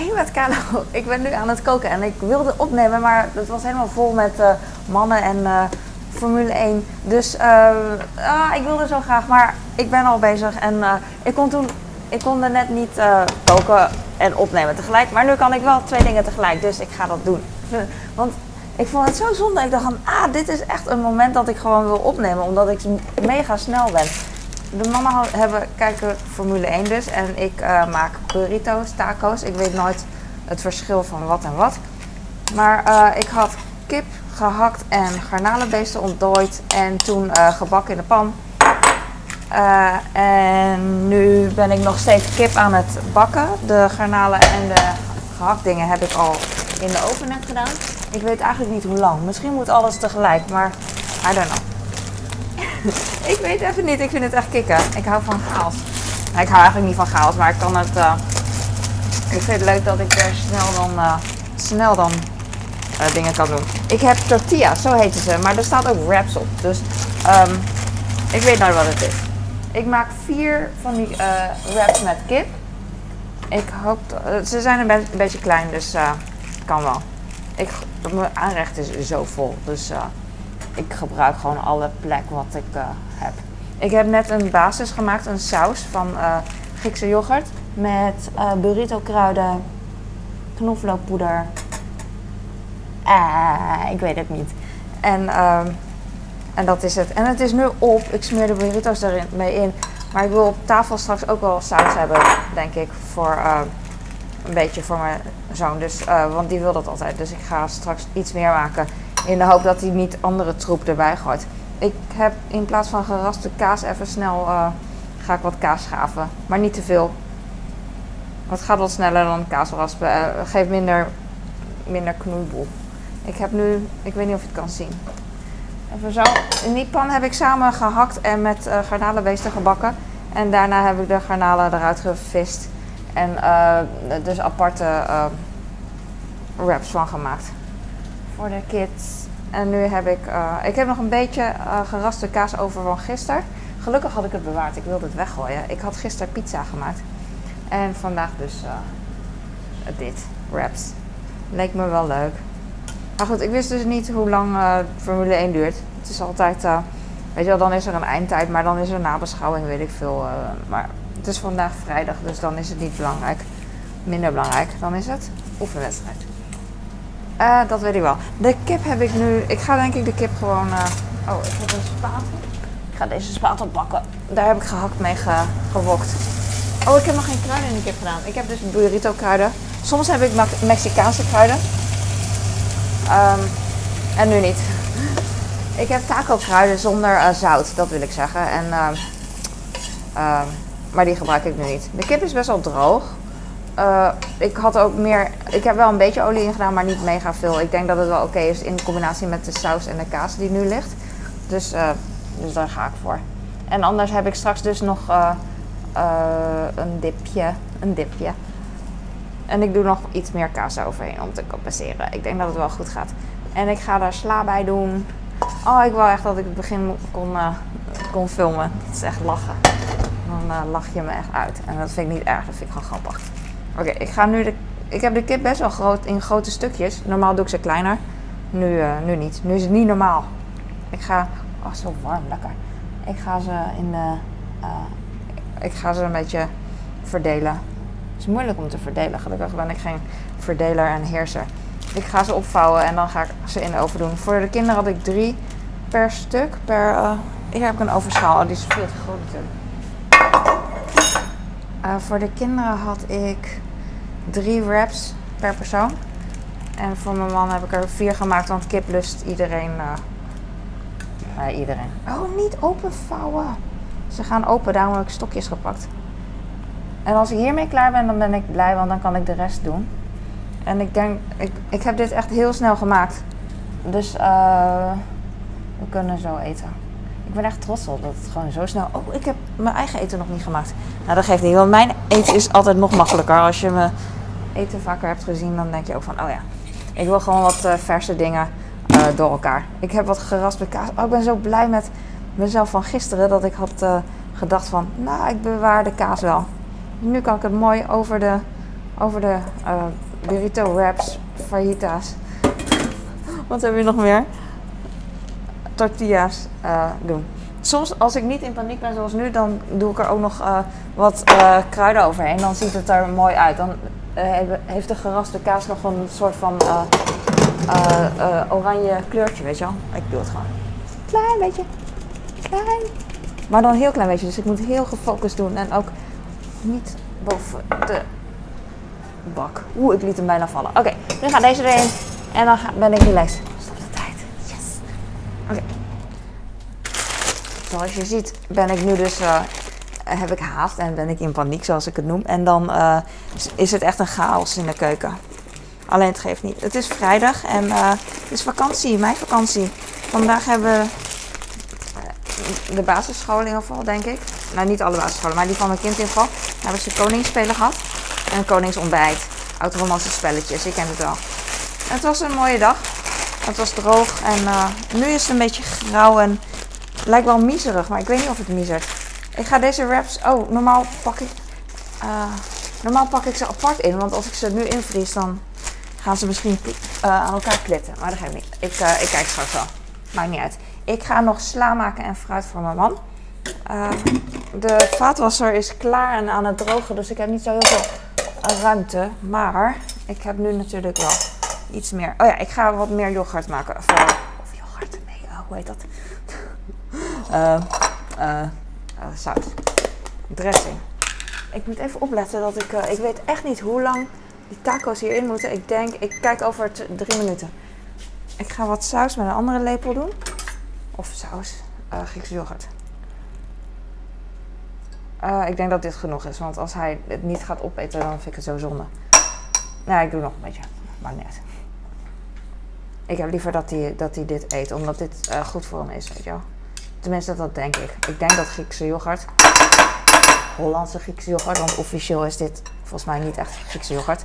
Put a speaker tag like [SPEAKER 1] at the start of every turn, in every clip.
[SPEAKER 1] Hey met ik ben nu aan het koken en ik wilde opnemen, maar het was helemaal vol met uh, mannen en uh, Formule 1. Dus uh, ah, ik wilde zo graag, maar ik ben al bezig en ik kon toen, ik kon er net niet koken en opnemen tegelijk. Maar nu kan ik wel twee dingen tegelijk, dus ik ga dat doen. Want ik vond het zo zonde. Ik dacht van, ah, dit is echt een moment dat ik gewoon wil opnemen, omdat ik mega snel ben de mannen hebben, kijken Formule 1 dus. En ik uh, maak burritos, taco's. Ik weet nooit het verschil van wat en wat. Maar uh, ik had kip gehakt en garnalenbeesten ontdooid. En toen uh, gebakken in de pan. en nu ben ik nog steeds kip aan het bakken. De garnalen en de gehaktdingen heb ik al in de oven net gedaan. Ik weet eigenlijk niet hoe lang. Misschien moet alles tegelijk, maar I don't. ik weet even niet. Ik vind het echt kicken. Ik hou van chaos. Ik hou eigenlijk niet van chaos, maar ik kan het. Uh, ik vind het leuk dat ik er snel dan, uh, snel dan uh, dingen kan doen. Ik heb tortilla, zo heten ze, maar er staat ook wraps op. Dus um, ik weet nou wat het is. Ik maak vier van die wraps met kip. Ik hoop. Dat, ze zijn een, een, beetje klein, dus kan wel. Ik, mijn aanrecht is zo vol, dus ik gebruik gewoon alle plek wat ik uh, heb. Ik heb net een basis gemaakt, een saus van uh, Griekse yoghurt met uh, burrito kruiden, knoflookpoeder. Ah, ik weet het niet. En, uh, en dat is het. En het is nu op. Ik smeer de burrito's erin mee in. Maar ik wil op tafel straks ook wel saus hebben, denk ik, voor een beetje voor mijn zoon. Dus, want die wil dat altijd. Dus ik ga straks iets meer maken. In de hoop dat hij niet andere troep erbij gooit. Ik heb in plaats van geraste kaas even snel uh, ga ik wat kaas schaven. Maar niet te veel. Het gaat wat sneller dan kaas raspen. Uh, geeft minder, minder knoeiboel. Ik heb nu, ik weet niet of je het kan zien. Even zo. In die pan heb ik samen gehakt en met uh, garnalenbeesten gebakken. En daarna heb ik de garnalen eruit gevist. En dus aparte wraps van gemaakt voor de kids. En nu heb ik, uh, ik heb nog een beetje uh, geraste kaas over van gisteren. Gelukkig had ik het bewaard, ik wilde het weggooien. Ik had gisteren pizza gemaakt. En vandaag dus uh, dit, wraps. Leek me wel leuk. Maar goed, ik wist dus niet hoe lang Formule 1 duurt. Het is altijd, weet je wel, dan is er een eindtijd, maar dan is er nabeschouwing, weet ik veel. maar het is vandaag vrijdag, dus dan is het niet belangrijk. Minder belangrijk, dan is het oefenwedstrijd. Uh, dat weet ik wel. De kip heb ik nu. Ik ga denk ik de kip gewoon. Uh, oh, ik heb een spatel. Ik ga deze spatel pakken. Daar heb ik gehakt mee ge, gewokt. Oh, ik heb nog geen kruiden in de kip gedaan. Ik heb dus burrito kruiden. Soms heb ik Mexicaanse kruiden. Um, en nu niet. ik heb taco kruiden zonder uh, zout, dat wil ik zeggen. En, uh, maar die gebruik ik nu niet. De kip is best wel droog. Uh, ik had ook meer. Ik heb wel een beetje olie in gedaan, maar niet mega veel. Ik denk dat het wel oké is in combinatie met de saus en de kaas die nu ligt. Dus, uh, dus daar ga ik voor. En anders heb ik straks dus nog uh, een dipje. Een dipje. En ik doe nog iets meer kaas overheen om te compenseren. Ik denk dat het wel goed gaat. En ik ga daar sla bij doen. Oh, ik wil echt dat ik het begin kon, kon filmen. Het is echt lachen. Dan lach je me echt uit. En dat vind ik niet erg, dat vind ik gewoon grappig. Oké, ik ga nu de. Ik heb de kip best wel groot in grote stukjes. Normaal doe ik ze kleiner. Nu, uh, nu niet. Nu is het niet normaal. Ik ga. Oh, zo warm, lekker. Ik ga ze in de. Uh, ik ga ze een beetje verdelen. Het is moeilijk om te verdelen. Gelukkig ben ik geen verdeler en heerser. Ik ga ze opvouwen en dan ga ik ze in de oven doen. Voor de kinderen had ik drie per stuk. Per, uh, hier heb ik een ovenschaal. Oh, die is veel te groot voor de kinderen had ik drie wraps per persoon. En voor mijn man heb ik er vier gemaakt, want kip lust iedereen. Uh, uh, iedereen. Oh, niet openvouwen. Ze gaan open, daarom heb ik stokjes gepakt. En als ik hiermee klaar ben, dan ben ik blij, want dan kan ik de rest doen. En ik denk, ik, ik heb dit echt heel snel gemaakt. Dus we kunnen zo eten. Ik ben echt trots op dat het gewoon zo snel. Oh, ik heb mijn eigen eten nog niet gemaakt. Nou, dat geeft niet, want mijn eten is altijd nog makkelijker. Als je me eten vaker hebt gezien, dan denk je ook van, oh ja, ik wil gewoon wat uh, verse dingen uh, door elkaar. Ik heb wat geraspte kaas. Oh, ik ben zo blij met mezelf van gisteren dat ik had uh, gedacht van, nou, ik bewaar de kaas wel. Nu kan ik het mooi over de, over de uh, burrito wraps, fajitas. Wat hebben we nog meer? Tortillas uh, doen. Soms als ik niet in paniek ben zoals nu, dan doe ik er ook nog uh, wat kruiden overheen. Dan ziet het er mooi uit. Dan heeft de geraste kaas nog een soort van oranje kleurtje, weet je wel. Ik doe het gewoon. Klein beetje. Klein. Maar dan een heel klein beetje. Dus ik moet heel gefocust doen. En ook niet boven de bak. Oeh, ik liet hem bijna vallen. Oké, nu gaat deze erin. En dan ben ik relaxed. Stop de tijd. Yes. Oké. Zoals je ziet ben ik nu dus... heb ik haast en ben ik in paniek, zoals ik het noem. En dan uh, is het echt een chaos in de keuken. Alleen het geeft niet. Het is vrijdag en uh, het is vakantie, mijn vakantie. Vandaag hebben we de basisschool in ieder geval, denk ik. Nou, niet alle basisscholen, maar die van mijn kind in ieder geval. Hebben ze koningsspelen gehad. En koningsontbijt. Oud-romantische spelletjes, ik ken het wel. het was een mooie dag. Het was droog en nu is het een beetje grauw en lijkt wel miserig, maar ik weet niet of het misert. Ik ga deze wraps. Oh, normaal pak ik. Uh, normaal pak ik ze apart in, want als ik ze nu invries, dan gaan ze misschien uh, aan elkaar klitten. Maar dat geeft niet. Ik, ik kijk straks wel. Maakt niet uit. Ik ga nog sla maken en fruit voor mijn man. Uh, de vaatwasser is klaar en aan het drogen, dus ik heb niet zo heel veel ruimte. Maar ik heb nu natuurlijk wel iets meer. Oh ja, ik ga wat meer yoghurt maken. Voor, of yoghurt? Nee, hoe heet dat? Uh, uh, zout. Dressing. Ik moet even opletten dat ik. ik weet echt niet hoe lang die taco's hierin moeten. Ik denk, ik kijk over drie minuten. Ik ga wat saus met een andere lepel doen. Of saus. Uh, Griekse yoghurt. Uh, ik denk dat dit genoeg is, want als hij het niet gaat opeten, dan vind ik het zo zonde. Nou, ik doe nog een beetje. Maar net. Ik heb liever dat hij, dat hij dit eet, omdat dit goed voor hem is, weet je wel. Tenminste, dat denk ik. Ik denk dat Griekse yoghurt, Hollandse Griekse yoghurt, want officieel is dit volgens mij niet echt Griekse yoghurt.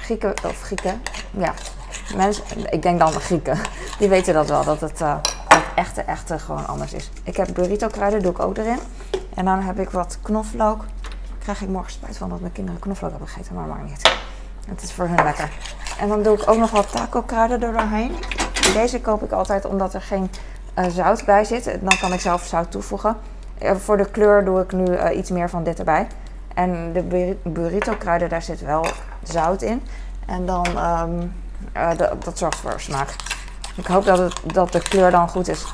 [SPEAKER 1] Grieken, of Grieken, ja. Mensen, ik denk dan de Grieken, die weten dat wel, dat het... Uh, echte, echte gewoon anders is. Ik heb burrito kruiden, doe ik ook erin. En dan heb ik wat knoflook. Krijg ik morgen spijt van dat mijn kinderen knoflook hebben gegeten, maar maakt niet. Het is voor hun lekker. En dan doe ik ook nog wat taco kruiden doorheen. Deze koop ik altijd omdat er geen uh, zout bij zit. Dan kan ik zelf zout toevoegen. Uh, voor de kleur doe ik nu uh, iets meer van dit erbij. En de burrito kruiden, daar zit wel zout in. En dan, um, dat zorgt voor smaak. Ik hoop dat, het, dat de kleur dan goed is.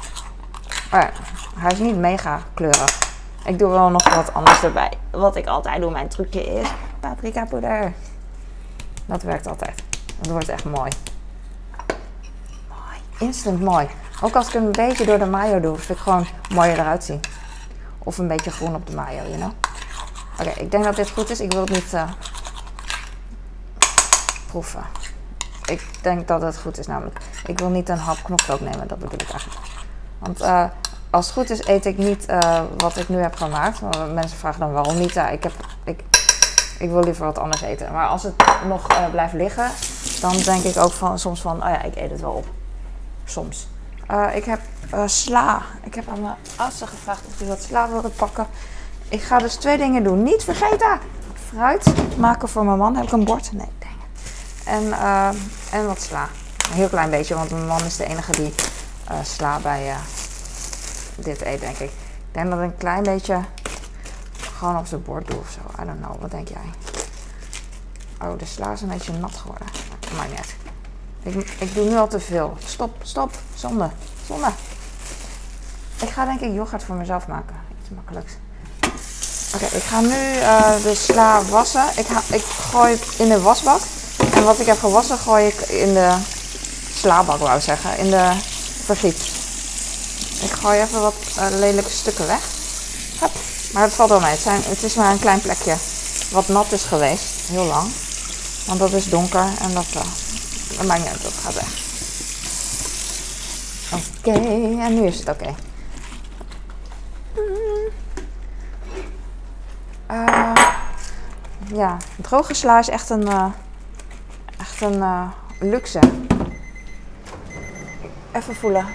[SPEAKER 1] Maar hij is niet mega kleurig. Ik doe wel nog wat anders erbij. Wat ik altijd doe, mijn trucje is paprika poeder. Dat werkt altijd. Het wordt echt mooi. Mooi. Instant mooi. Ook als ik hem een beetje door de mayo doe, vind ik gewoon mooier eruit zien. Of een beetje groen op de mayo, you know. Oké, ik denk dat dit goed is. Ik wil het niet uh, proeven. Ik denk dat het goed is namelijk. Ik wil niet een hap knoflook nemen, dat bedoel ik eigenlijk. Want uh, als het goed is, eet ik niet uh, wat ik nu heb gemaakt. Maar mensen vragen dan waarom niet. Ik, heb, ik, ik wil liever wat anders eten. Maar als het nog blijft liggen, dan denk ik ook van, soms van, oh ja, ik eet het wel op. Soms. Ik heb sla. Ik heb aan mijn oudste gevraagd of hij wat sla wilde pakken. Ik ga dus twee dingen doen. Niet vergeten! Fruit maken voor mijn man. Heb ik een bord? Nee, denk En, en wat sla. Een heel klein beetje, want mijn man is de enige die sla bij dit eet, denk ik. Ik denk dat ik een klein beetje gewoon op zijn bord doe of zo. I don't know. Wat denk jij? Oh, de sla is een beetje nat geworden. Maar net. Ik, ik doe nu al te veel. Stop, stop. Zonde. Zonde. Ik ga denk ik yoghurt voor mezelf maken. Iets makkelijks. Oké, ik ga nu uh, de sla wassen. Ik, ga, ik gooi in de wasbak. En wat ik heb gewassen gooi ik in de slaabak, wou ik zeggen. In de vergiet. Ik gooi even wat uh, lelijke stukken weg. Hup. Maar het valt wel mee. Het, zijn, het is maar een klein plekje wat nat is geweest. Heel lang. Want dat is donker en dat, uh, dat maakt niet uit. Dat gaat weg. Oké, en nu is het oké. Okay. Uh, ja, droge sla is echt een, uh, echt een uh, luxe. Even voelen.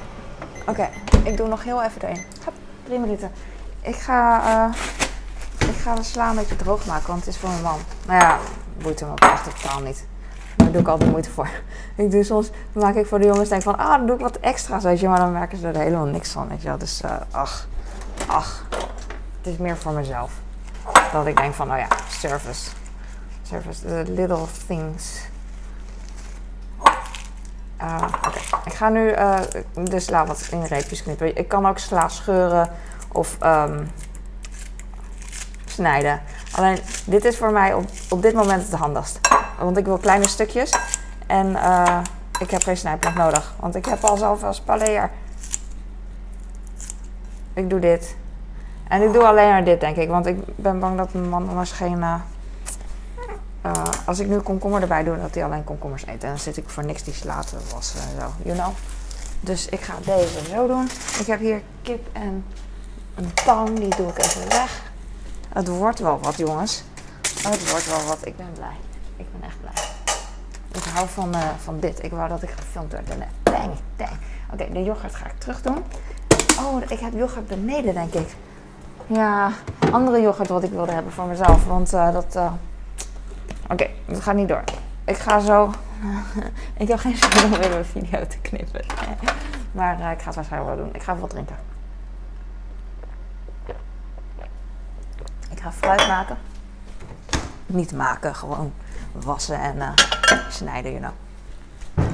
[SPEAKER 1] Oké, ik doe nog heel even erin. Hup, drie minuten. Ik ga, ik ga de sla een beetje droog maken, want het is voor mijn man. Nou ja, boeit hem ook echt totaal niet. Doe ik altijd moeite voor. Ik doe soms, maak ik voor de jongens denk van, ah, dan doe ik wat extra's, weet je. Maar dan merken ze er helemaal niks van, weet je. Dus, uh, ach, ach. Het is meer voor mezelf. Dat ik denk van, nou ja, service. Service, the little things. Uh, ik ga nu uh, de sla wat in reepjes knippen. Ik kan ook sla scheuren of um, snijden. Alleen, dit is voor mij op, op dit moment het handigst. Want ik wil kleine stukjes. En uh, ik heb geen snijplank nodig. Want ik heb al zoveel spaleer. Ik doe dit. En ik doe alleen maar dit, denk ik. Want ik ben bang dat mijn man anders geen... Uh, uh, als ik nu komkommer erbij doe, dat hij alleen komkommers eet. En dan zit ik voor niks die sla te wassen en zo. You know? Dus ik ga deze zo doen. Ik heb hier kip en een tang. Die doe ik even weg. Het wordt wel wat, jongens. Het wordt wel wat. Ik ben blij. Ik ben echt blij. Ik hou van, uh, van dit. Ik wou dat ik gefilmd werd daarnet. Dang, dang. Oké, de yoghurt ga ik terug doen. Oh, ik heb yoghurt beneden, denk ik. Ja, andere yoghurt wat ik wilde hebben voor mezelf. Want uh, dat... Uh... Oké, okay, dat gaat niet door. Ik ga zo... ik heb geen zin om weer een video te knippen. maar ik ga het waarschijnlijk wel doen. Ik ga wat drinken. Ik ga fruit maken. Niet maken, gewoon wassen en uh, snijden, you know.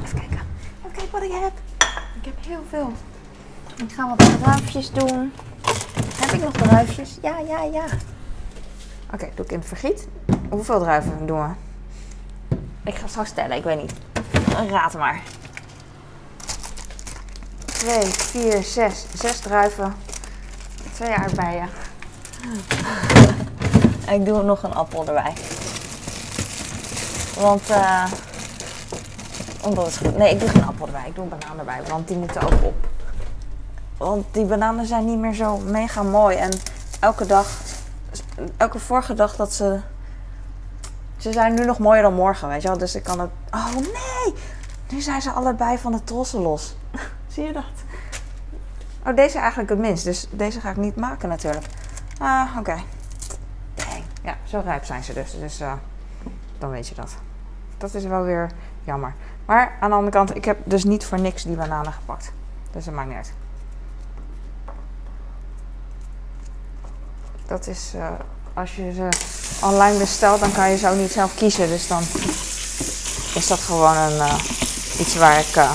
[SPEAKER 1] Even kijken. Even kijken wat ik heb. Ik heb heel veel. Ik ga wat druifjes doen. Heb ik nog druifjes? Ja, ja, ja. Oké, doe ik in het vergiet. Hoeveel druiven doen we? Ik ga straks tellen, ik weet niet. Raad maar. 2, 4, 6. 6 druiven. 2 aardbeien. En ik doe nog een appel erbij. Want, uh, omdat. Nee, ik doe geen appel erbij. Ik doe een banaan erbij. Want die moeten ook op. Want die bananen zijn niet meer zo mega mooi. En elke dag, elke vorige dag dat ze. Ze zijn nu nog mooier dan morgen, weet je wel. Dus ik kan het. Oh nee! Nu zijn ze allebei van de trossen los. Zie je dat? Oh, deze eigenlijk het minst. Dus deze ga ik niet maken natuurlijk. Ah, oké. Okay. Ja, zo rijp zijn ze dus. Dus uh, dan weet je dat. Dat is wel weer jammer. Maar aan de andere kant, ik heb dus niet voor niks die bananen gepakt. Dus dat maakt niet uit. Dat is, uh, als je ze online bestelt, dan kan je ook niet zelf kiezen. Dus dan is dat gewoon een, uh, iets waar ik,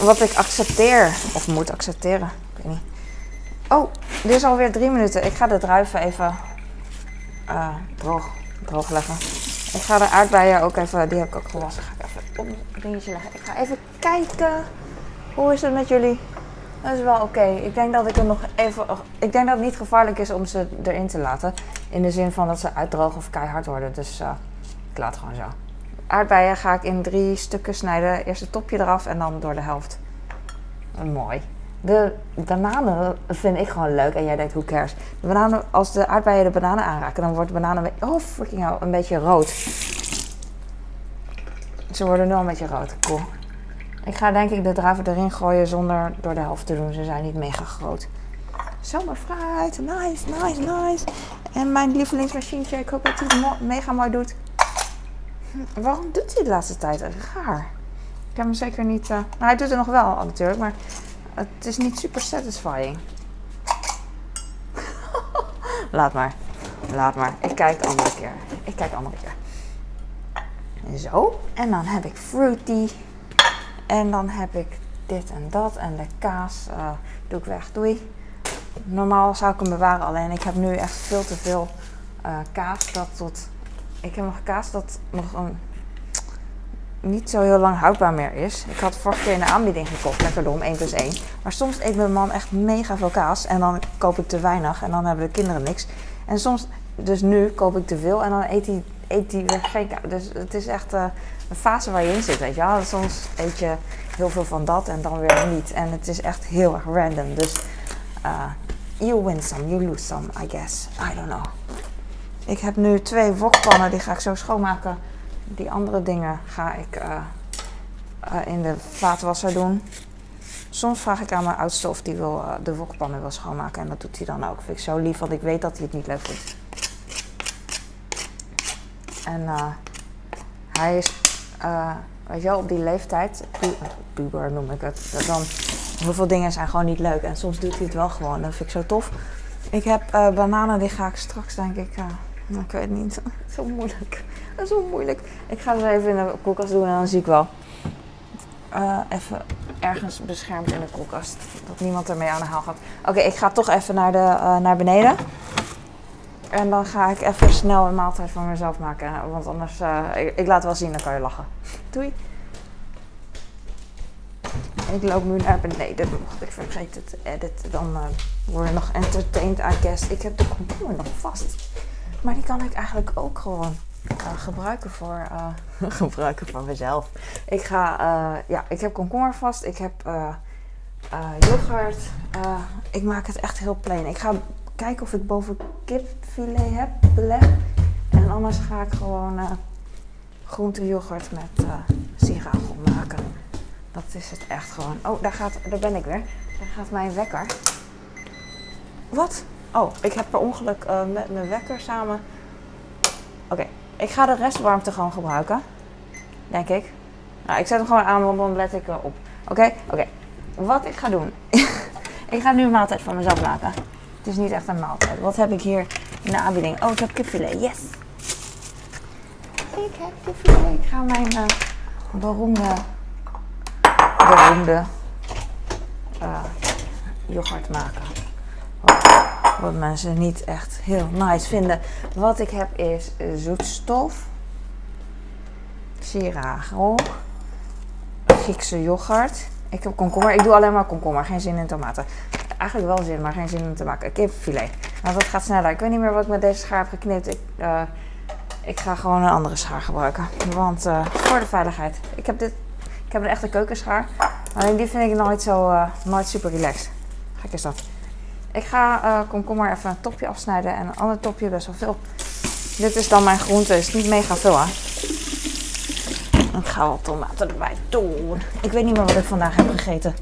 [SPEAKER 1] wat ik accepteer. Of moet accepteren. Ik weet niet. Oh, dit is alweer drie minuten. Ik ga de druiven even droog, droog leggen. Ik ga de aardbeien ook even, die heb ik ook gewassen. Ga ik even op een dingetje leggen. Ik ga even kijken. Hoe is het met jullie? Dat is wel oké. Ik denk dat ik er nog even. Ik denk dat het niet gevaarlijk is om ze erin te laten. In de zin van dat ze uitdrogen of keihard worden. Dus uh, ik laat het gewoon zo. Aardbeien ga ik in drie stukken snijden. Eerst het topje eraf en dan door de helft. Mooi. De bananen vind ik gewoon leuk. En jij denkt, hoe cares? De bananen, als de aardbeien de bananen aanraken, dan wordt de bananen oh, freaking hell, een beetje rood. Ze worden nu al een beetje rood. Cool. Ik ga denk ik de druiven erin gooien zonder door de helft te doen. Ze zijn niet mega groot. Zomerfruit. Nice, nice, nice. En mijn lievelingsmachientje. Ik hoop dat hij het mega mooi doet. Hm, waarom doet hij de laatste tijd? Raar. Ik heb hem zeker niet... Uh... Nou, hij doet het nog wel natuurlijk, maar het is niet super satisfying. Laat maar. Laat maar. Ik kijk de andere keer. Ik kijk de andere keer. Zo. En dan heb ik fruity. En dan heb ik dit en dat. En de kaas uh, doe ik weg. Doei. Normaal zou ik hem bewaren. Alleen ik heb nu echt veel te veel uh, kaas. Dat tot... Ik heb nog kaas dat nog een niet zo heel lang houdbaar meer is. Ik had vorige keer de aanbieding gekocht, lekker dom, 1 plus 1. Maar soms eet mijn man echt mega veel kaas en dan koop ik te weinig en dan hebben de kinderen niks. En soms, dus nu koop ik te veel en dan eet hij, eet weer geen kaas. Dus het is echt uh, een fase waar je in zit, weet je wel. Soms eet je heel veel van dat en dan weer niet. En het is echt heel erg random. Dus uh, you win some, you lose some, I guess. I don't know. Ik heb nu twee wokpannen, die ga ik zo schoonmaken die andere dingen ga ik uh, uh, in de vaatwasser doen. Soms vraag ik aan mijn oudste of die wil, uh, de wokpannen wil schoonmaken. En dat doet hij dan ook. Vind ik zo lief, want ik weet dat hij het niet leuk vindt. En hij is, weet je wel, op die leeftijd, pu puber noem ik het, dan heel veel dingen zijn gewoon niet leuk. En soms doet hij het wel gewoon, dat vind ik zo tof. Ik heb bananen, die ga ik straks denk ik, nou, ik weet niet, zo moeilijk. Dat is zo moeilijk. Ik ga ze even in de koelkast doen en dan zie ik wel. even ergens beschermd in de koelkast. Dat niemand ermee aan de haal gaat. Oké, ik ga toch even naar, de, uh, naar beneden. En dan ga ik even snel een maaltijd voor mezelf maken. Want anders, uh, ik, laat wel zien, dan kan je lachen. Doei. Ik loop nu naar beneden. Mocht ik vergeet het te editen, dan word je nog entertained, I guess. Ik heb de komkommer nog vast. Maar die kan ik eigenlijk ook gewoon uh, gebruiken voor, uh, gebruiken voor mezelf. Ik ga, uh, ja, ik heb komkommer vast. Ik heb yoghurt. ik maak het echt heel plain. Ik ga kijken of ik boven kipfilet heb beleg. En anders ga ik gewoon groente yoghurt met siragel maken. Dat is het echt gewoon. Oh, daar, gaat, daar ben ik weer. Daar gaat mijn wekker. Wat? Oh, ik heb per ongeluk met mijn wekker samen. Oké, ik ga de restwarmte gewoon gebruiken. Denk ik. Nou, ik zet hem gewoon aan, want dan let ik op. Oké? Oké. Wat ik ga doen. ik ga nu een maaltijd voor mezelf maken. Het is niet echt een maaltijd. Wat heb ik hier in de aanbieding? Oh, ik heb kipfilet. Yes! Ik heb kipfilet. Ik ga mijn uh, beroemde, beroemde uh, yoghurt maken. Wat mensen niet echt heel nice vinden. Wat ik heb is zoetstof, siragel, Griekse yoghurt. Ik heb komkommer. Ik doe alleen maar komkommer. Geen zin in tomaten. Eigenlijk wel zin, maar geen zin in te maken. Kipfilet. Nou, dat gaat sneller. Ik weet niet meer wat ik met deze schaar heb geknipt. Ik, uh, ik ga gewoon een andere schaar gebruiken. Want uh, voor de veiligheid. Ik heb dit. Ik heb een echte keukenschaar. Alleen die vind ik nooit zo. Uh, nooit super relaxed. Gek is dat. Ik ga uh, komkommer even een topje afsnijden en een ander topje best wel veel. Dit is dan mijn groente, is niet mega veel hè. Ik ga wat tomaten erbij doen. Ik weet niet meer wat ik vandaag heb gegeten.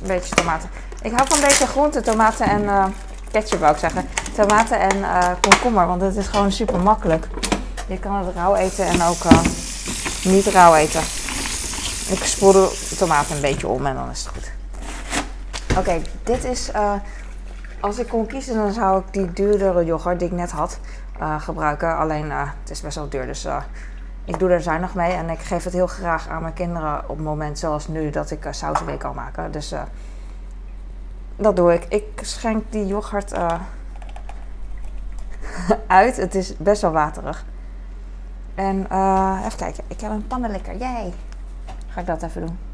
[SPEAKER 1] Een beetje tomaten. Ik hou van deze groente, tomaten en uh, ketchup wou ik zeggen. Tomaten en uh, komkommer, want het is gewoon super makkelijk. Je kan het rauw eten en ook niet rauw eten. Ik spoel de tomaten een beetje om en dan is het goed. Oké, dit is. Uh, als ik kon kiezen, dan zou ik die duurdere yoghurt die ik net had uh, gebruiken. Alleen uh, het is best wel duur, dus ik doe er zuinig mee. En ik geef het heel graag aan mijn kinderen op het moment zoals nu dat ik sausweek kan maken. Dus dat doe ik. Ik schenk die yoghurt uit. Het is best wel waterig. En even kijken, ik heb een pannenlikker. Jij. Ga ik dat even doen.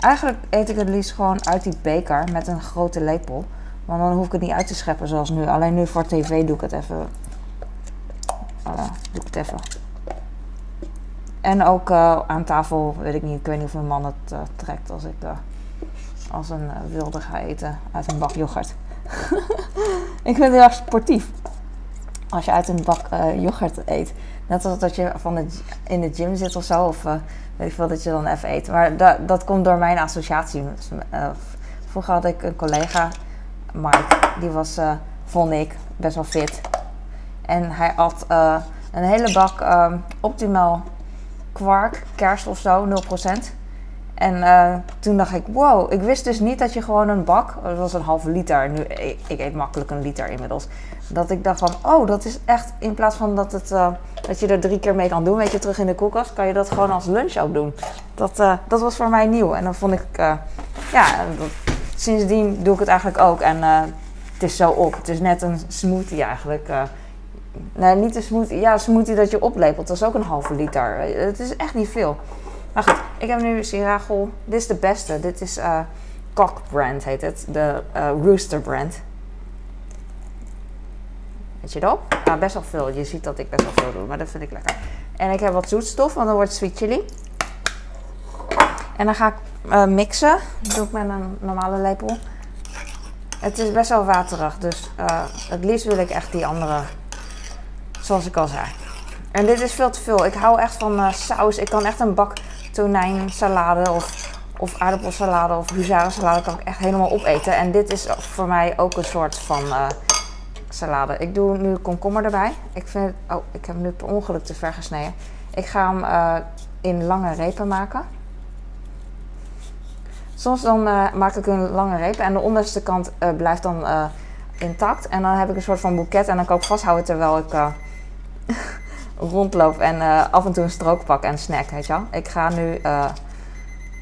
[SPEAKER 1] Eigenlijk eet ik het liefst gewoon uit die beker met een grote lepel. Want dan hoef ik het niet uit te scheppen zoals nu. Alleen nu voor tv doe ik het even. Doe ik het even. En ook uh, aan tafel, weet ik niet. Ik weet niet of mijn man het uh, trekt als ik als een wilde ga eten uit een bak yoghurt. ik vind het heel erg sportief. Als je uit een bak yoghurt eet. Net als dat je van in de gym zit of zo. Of weet ik veel, dat je dan even eet. Maar dat, dat komt door mijn associatie. Uh, vroeger had ik een collega, Mike, die was, vond ik, best wel fit. En hij had een hele bak optimaal kwark, kerst of zo, 0%. En uh, toen dacht ik, wow, ik wist dus niet dat je gewoon een bak, dat was een halve liter, nu, ik, ik eet makkelijk een liter inmiddels. Dat ik dacht van, oh, dat is echt, in plaats van dat, het, uh, dat je er drie keer mee kan doen, weet je, terug in de koelkast, kan je dat gewoon als lunch ook doen. Dat, uh, dat was voor mij nieuw. En dan vond ik, ja, dat, sindsdien doe ik het eigenlijk ook. En het is zo op. Het is net een smoothie eigenlijk. nee, niet een smoothie, ja, een smoothie dat je oplepelt, dat is ook een halve liter. Het is echt niet veel. Maar goed, ik heb nu Siragel. Dit is de beste. Dit is uh, Cock Brand heet het. De uh, Rooster Brand. Weet je dat? Ja, best wel veel. Je ziet dat ik best wel veel doe, maar dat vind ik lekker. En ik heb wat zoetstof, want dan wordt sweet chili. En dan ga ik uh, mixen. Dat doe ik met een normale lepel. Het is best wel waterig, dus het liefst wil ik echt die andere, zoals ik al zei. En dit is veel te veel. Ik hou echt van saus. Ik kan echt een bak tonijnsalade of, of aardappelsalade of huzarensalade kan ik echt helemaal opeten. En dit is voor mij ook een soort van uh, salade. Ik doe nu komkommer erbij. Ik vind het, oh, ik heb nu per ongeluk te ver gesneden. Ik ga hem eh, in lange repen maken. Soms dan eh, maak ik een lange reep en de onderste kant eh, blijft dan eh, intact. En dan heb ik een soort van boeket en dan kan ik vasthouden terwijl ik eh, rondloop en eh, af en toe een strook pak en snack, weet je wel. Ik ga nu eh,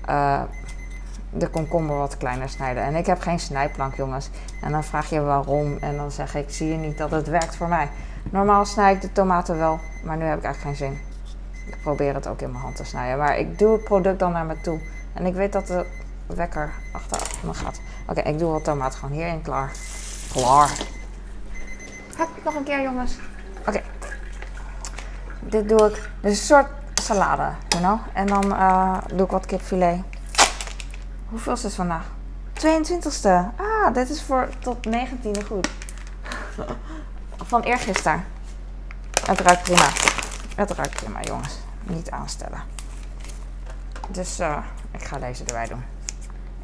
[SPEAKER 1] eh, de komkommer wat kleiner snijden. En ik heb geen snijplank, jongens. En dan vraag je waarom en dan zeg ik, zie je niet dat het werkt voor mij. Normaal snij ik de tomaten wel, maar nu heb ik eigenlijk geen zin. Ik probeer het ook in mijn hand te snijden, maar ik doe het product dan naar me toe. En ik weet dat de wekker achter me gaat. Oké, ik doe wat tomaat gewoon hierin klaar. Klaar. Hup, nog een keer jongens. Oké. Dit doe ik. Is een soort salade, you know. En dan eh, doe ik wat kipfilet. Hoeveel is het vandaag? 22e. Ah, dit is voor tot 19e goed. Van eergisteren. Het ruikt prima. Het ruikt prima, jongens. Niet aanstellen. Dus eh, ik ga deze erbij doen.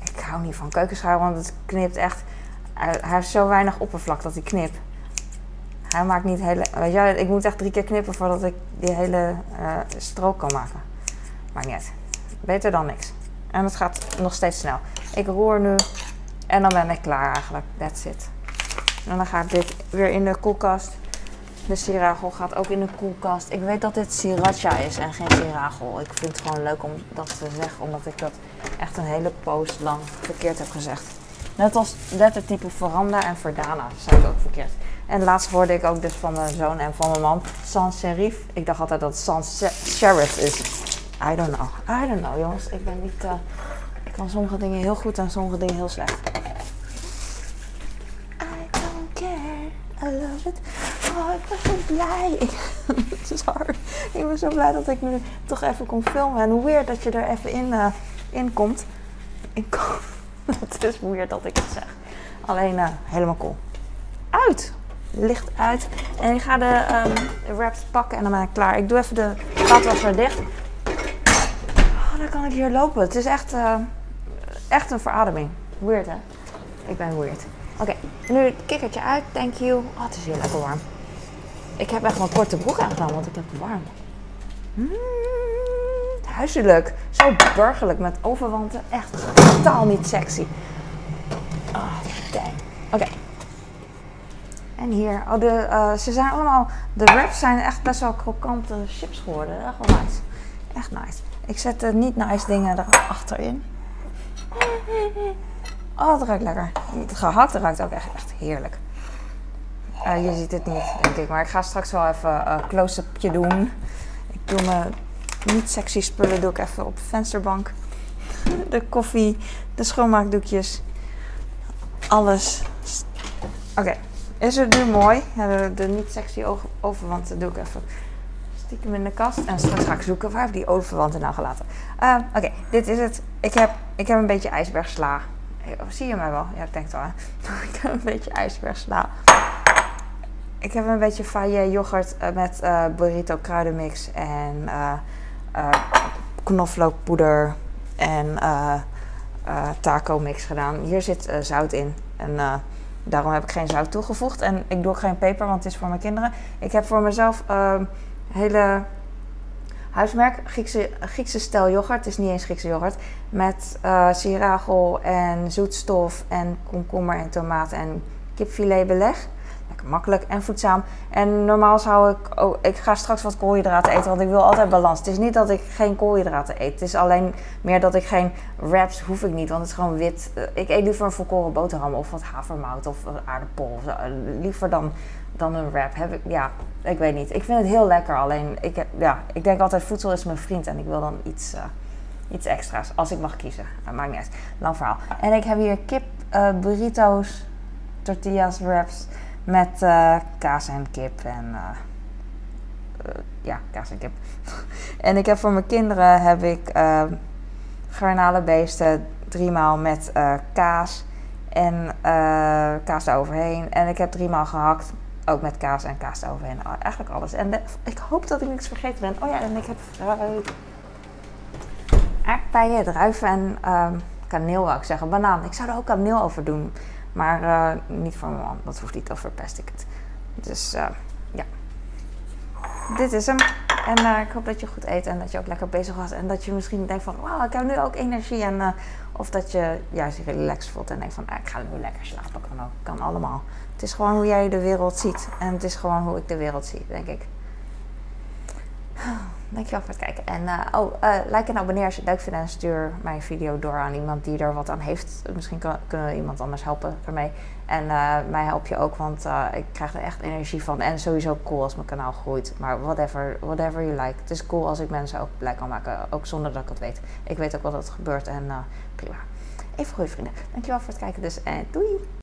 [SPEAKER 1] Ik hou niet van keukenschuim, want het knipt echt. Hij heeft zo weinig oppervlak dat hij knipt. Hij maakt niet hele. Weet je, ik moet echt drie keer knippen voordat ik die hele eh, strook kan maken. Maakt niet. Beter dan niks. En het gaat nog steeds snel. Ik roer nu en dan ben ik klaar eigenlijk. That's it. En dan ga ik dit weer in de koelkast. De siragel gaat ook in de koelkast. Ik weet dat dit sriracha is en geen siragel. Ik vind het gewoon leuk om dat te zeggen, omdat ik dat echt een hele poos lang verkeerd heb gezegd. Net als lettertype veranda en verdana zei ik ook verkeerd. En laatst hoorde ik ook dus van mijn zoon en van mijn man sans serif. Ik dacht altijd dat het sans sheriff is. I don't know. I don't know, jongens. Ik ben niet. eh, ik kan sommige dingen heel goed en sommige dingen heel slecht. I don't care. I love it. Oh, ik ben zo blij. Ik, sorry. Ik ben zo blij dat ik nu toch even kon filmen. En hoe weird dat je er even in, eh, in komt. Kom. Het is weird dat ik het zeg. Alleen eh, helemaal cool. Uit. Licht uit. En ik ga de ehm, wraps pakken en dan ben ik klaar. Ik doe even de vaatwasser dicht. Oh, dan kan ik hier lopen. Het is echt, eh, echt een verademing. Weird hè? Ik ben weird. Oké, nu het kikkertje uit. Thank you. Oh, het is hier lekker warm. Ik heb echt mijn korte broek aangedaan, want ik heb het warm. Mm, huiselijk. Zo burgerlijk met overwanten. Echt totaal niet sexy. Oh, dang. Oké. En hier. Oh, de, eh, ze zijn allemaal... De wraps zijn echt best wel krokante chips geworden. Echt wel nice. Echt nice. Ik zet de niet nice dingen erachterin. Oh, het ruikt lekker. Het gehakt ruikt ook echt, echt heerlijk. Eh, je ziet het niet, denk ik. Maar ik ga straks wel even een close-upje doen. Ik doe mijn niet sexy spullen doe ik even op de vensterbank. De koffie, de schoonmaakdoekjes. Alles. Oké, is het nu mooi? Ja, niet sexy overwanten doe ik even stiekem in de kast. En straks ga ik zoeken waar heb die overwanten nou gelaten. Eh, Oké, dit is het. Ik heb, ik heb een beetje ijsbergsla. Zie je mij wel? Ja, ik denk het wel. ik heb een beetje ijsbergsla. Ik heb een beetje faillé yoghurt eh, met eh, burrito kruidenmix en eh, knoflookpoeder en taco mix gedaan. Hier zit zout in en daarom heb ik geen zout toegevoegd. En ik doe ook geen peper, want het is voor mijn kinderen. Ik heb voor mezelf ehm, hele huismerk Griekse, Griekse stijl yoghurt. Het is niet eens Griekse yoghurt. Met siragel en zoetstof en komkommer en tomaat en kipfilet beleg. Makkelijk en voedzaam. En normaal zou ik... Oh, ik ga straks wat koolhydraten eten, want ik wil altijd balans. Het is niet dat ik geen koolhydraten eet. Het is alleen meer dat ik geen wraps hoef ik niet, want het is gewoon wit. Eh, Ik eet liever een volkoren boterham of wat havermout of aardappel. Eh, Liever dan, dan een wrap. Heb ik, ja, ik weet niet. Ik vind het heel lekker. Alleen, ik, ja, ik denk altijd voedsel is mijn vriend en ik wil dan iets... eh, Iets extra's, als ik mag kiezen. Dat maakt niet uit. Lang verhaal. En ik heb hier kip, burritos, tortillas, wraps met eh, kaas en kip. En eh, eh, ja, kaas en kip. en ik heb voor mijn kinderen heb ik eh, garnalenbeesten driemaal met kaas en kaas eroverheen. En ik heb driemaal gehakt, ook met kaas en kaas eroverheen. Eigenlijk alles. En ik hoop dat ik niks vergeten ben. Oh ja, en ik heb aardbeien, druiven en ehm, kaneel wou ik zeggen. Banaan. Ik zou er ook kaneel over doen. Maar eh, niet voor mijn man. Dat hoeft niet, dan verpest ik het. Dus uh, ja, dit is hem. En uh, ik hoop dat je goed eet en dat je ook lekker bezig was. En dat je misschien denkt van, wauw, ik heb nu ook energie. En, of dat je juist je relaxed voelt en denkt van, ah, ik ga nu lekker slapen. Kan ook, kan allemaal. Het is gewoon hoe jij de wereld ziet. En het is gewoon hoe ik de wereld zie, denk ik. Dankjewel voor het kijken. En uh, oh, uh, like en abonneer als je het leuk vindt. En stuur mijn video door aan iemand die er wat aan heeft. Misschien kan, kunnen we iemand anders helpen ermee. En uh, mij help je ook, want ik krijg er echt energie van. En sowieso cool als mijn kanaal groeit. Maar whatever, whatever you like. Het is cool als ik mensen ook blij kan maken. Ook zonder dat ik het weet. Ik weet ook wat er gebeurt en prima. Even goede vrienden. Dankjewel voor het kijken dus. En doei!